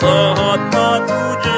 Sahat matuji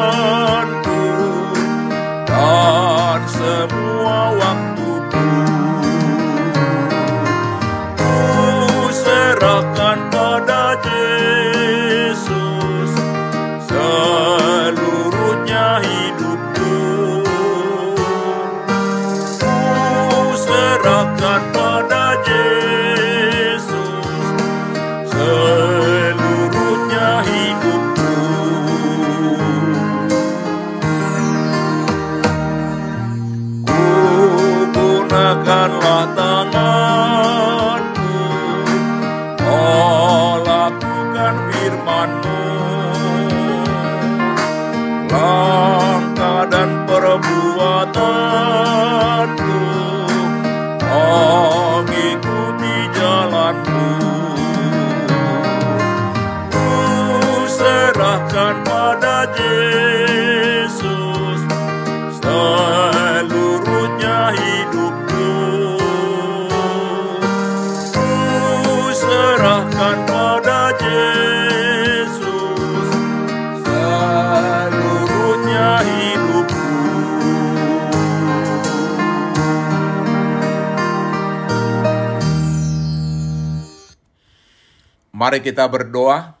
serahkan pada Yesus seluruhnya hidupku Ku serahkan pada Yesus seluruhnya hidupku Mari kita berdoa.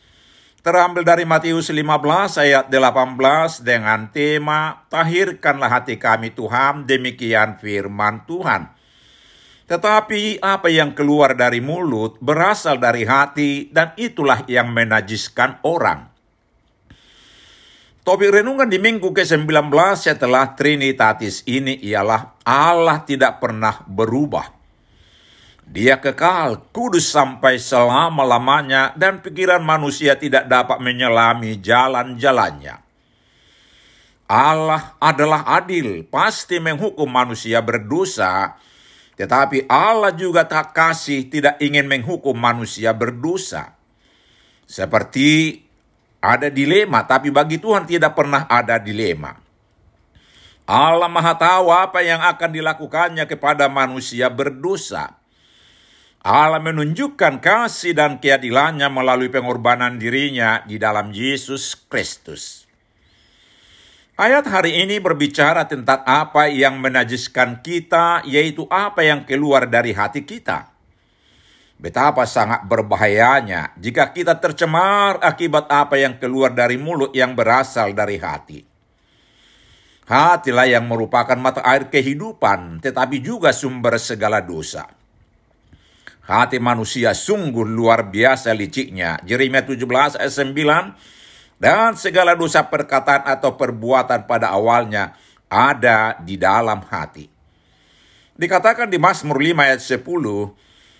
terambil dari Matius 15 ayat 18 dengan tema Tahirkanlah hati kami Tuhan, demikian firman Tuhan. Tetapi apa yang keluar dari mulut berasal dari hati dan itulah yang menajiskan orang. Topik renungan di minggu ke-19 setelah Trinitatis ini ialah Allah tidak pernah berubah. Dia kekal, kudus sampai selama-lamanya dan pikiran manusia tidak dapat menyelami jalan-jalannya. Allah adalah adil, pasti menghukum manusia berdosa, Tetapi Allah juga tak kasih tidak ingin menghukum manusia berdosa. Seperti ada dilema, tapi bagi Tuhan tidak pernah ada dilema. Allah Maha Tahu apa yang akan dilakukannya kepada manusia berdosa. Allah menunjukkan kasih dan keadilannya melalui pengorbanan dirinya di dalam Yesus Kristus. Ayat hari ini berbicara tentang apa yang menajiskan kita, yaitu apa yang keluar dari hati kita. Betapa sangat berbahayanya jika kita tercemar akibat apa yang keluar dari mulut yang berasal dari hati. Hatilah yang merupakan mata air kehidupan, tetapi juga sumber segala dosa. Hati manusia sungguh luar biasa liciknya. Jeremia 17 ayat 9 dan segala dosa perkataan atau perbuatan pada awalnya ada di dalam hati. Dikatakan di Mazmur 5 ayat 10,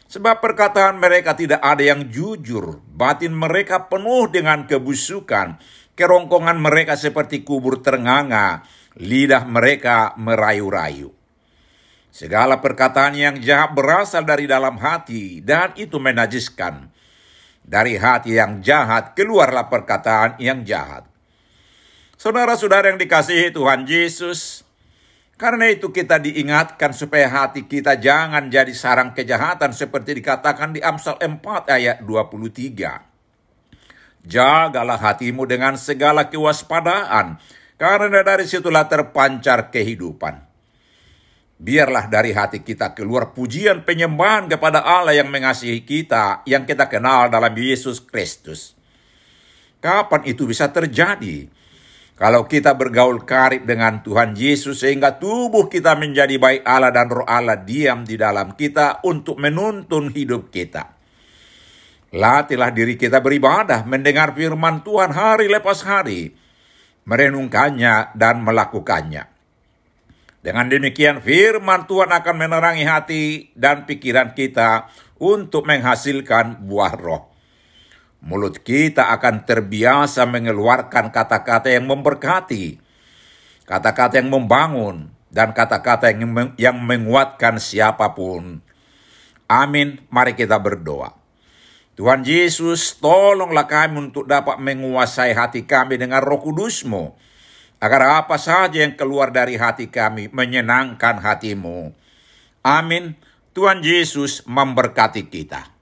sebab perkataan mereka tidak ada yang jujur, batin mereka penuh dengan kebusukan, kerongkongan mereka seperti kubur ternganga, lidah mereka merayu-rayu. Segala perkataan yang jahat berasal dari dalam hati dan itu menajiskan. Dari hati yang jahat keluarlah perkataan yang jahat. Saudara-saudara yang dikasihi Tuhan Yesus, karena itu kita diingatkan supaya hati kita jangan jadi sarang kejahatan seperti dikatakan di Amsal 4 ayat 23. Jagalah hatimu dengan segala kewaspadaan, karena dari situlah terpancar kehidupan. Biarlah dari hati kita keluar pujian penyembahan kepada Allah yang mengasihi kita, yang kita kenal dalam Yesus Kristus. Kapan itu bisa terjadi? Kalau kita bergaul karib dengan Tuhan Yesus sehingga tubuh kita menjadi baik Allah dan roh Allah diam di dalam kita untuk menuntun hidup kita. Latihlah diri kita beribadah, mendengar firman Tuhan hari lepas hari, merenungkannya dan melakukannya. Dengan demikian firman Tuhan akan menerangi hati dan pikiran kita untuk menghasilkan buah roh. Mulut kita akan terbiasa mengeluarkan kata-kata yang memberkati, kata-kata yang membangun, dan kata-kata yang, yang menguatkan siapa pun. Amin. Mari kita berdoa. Tuhan Yesus, tolonglah kami untuk dapat menguasai hati kami dengan roh kudusmu agar apa saja yang keluar dari hati kami menyenangkan hatimu. Amin. Tuhan Yesus memberkati kita.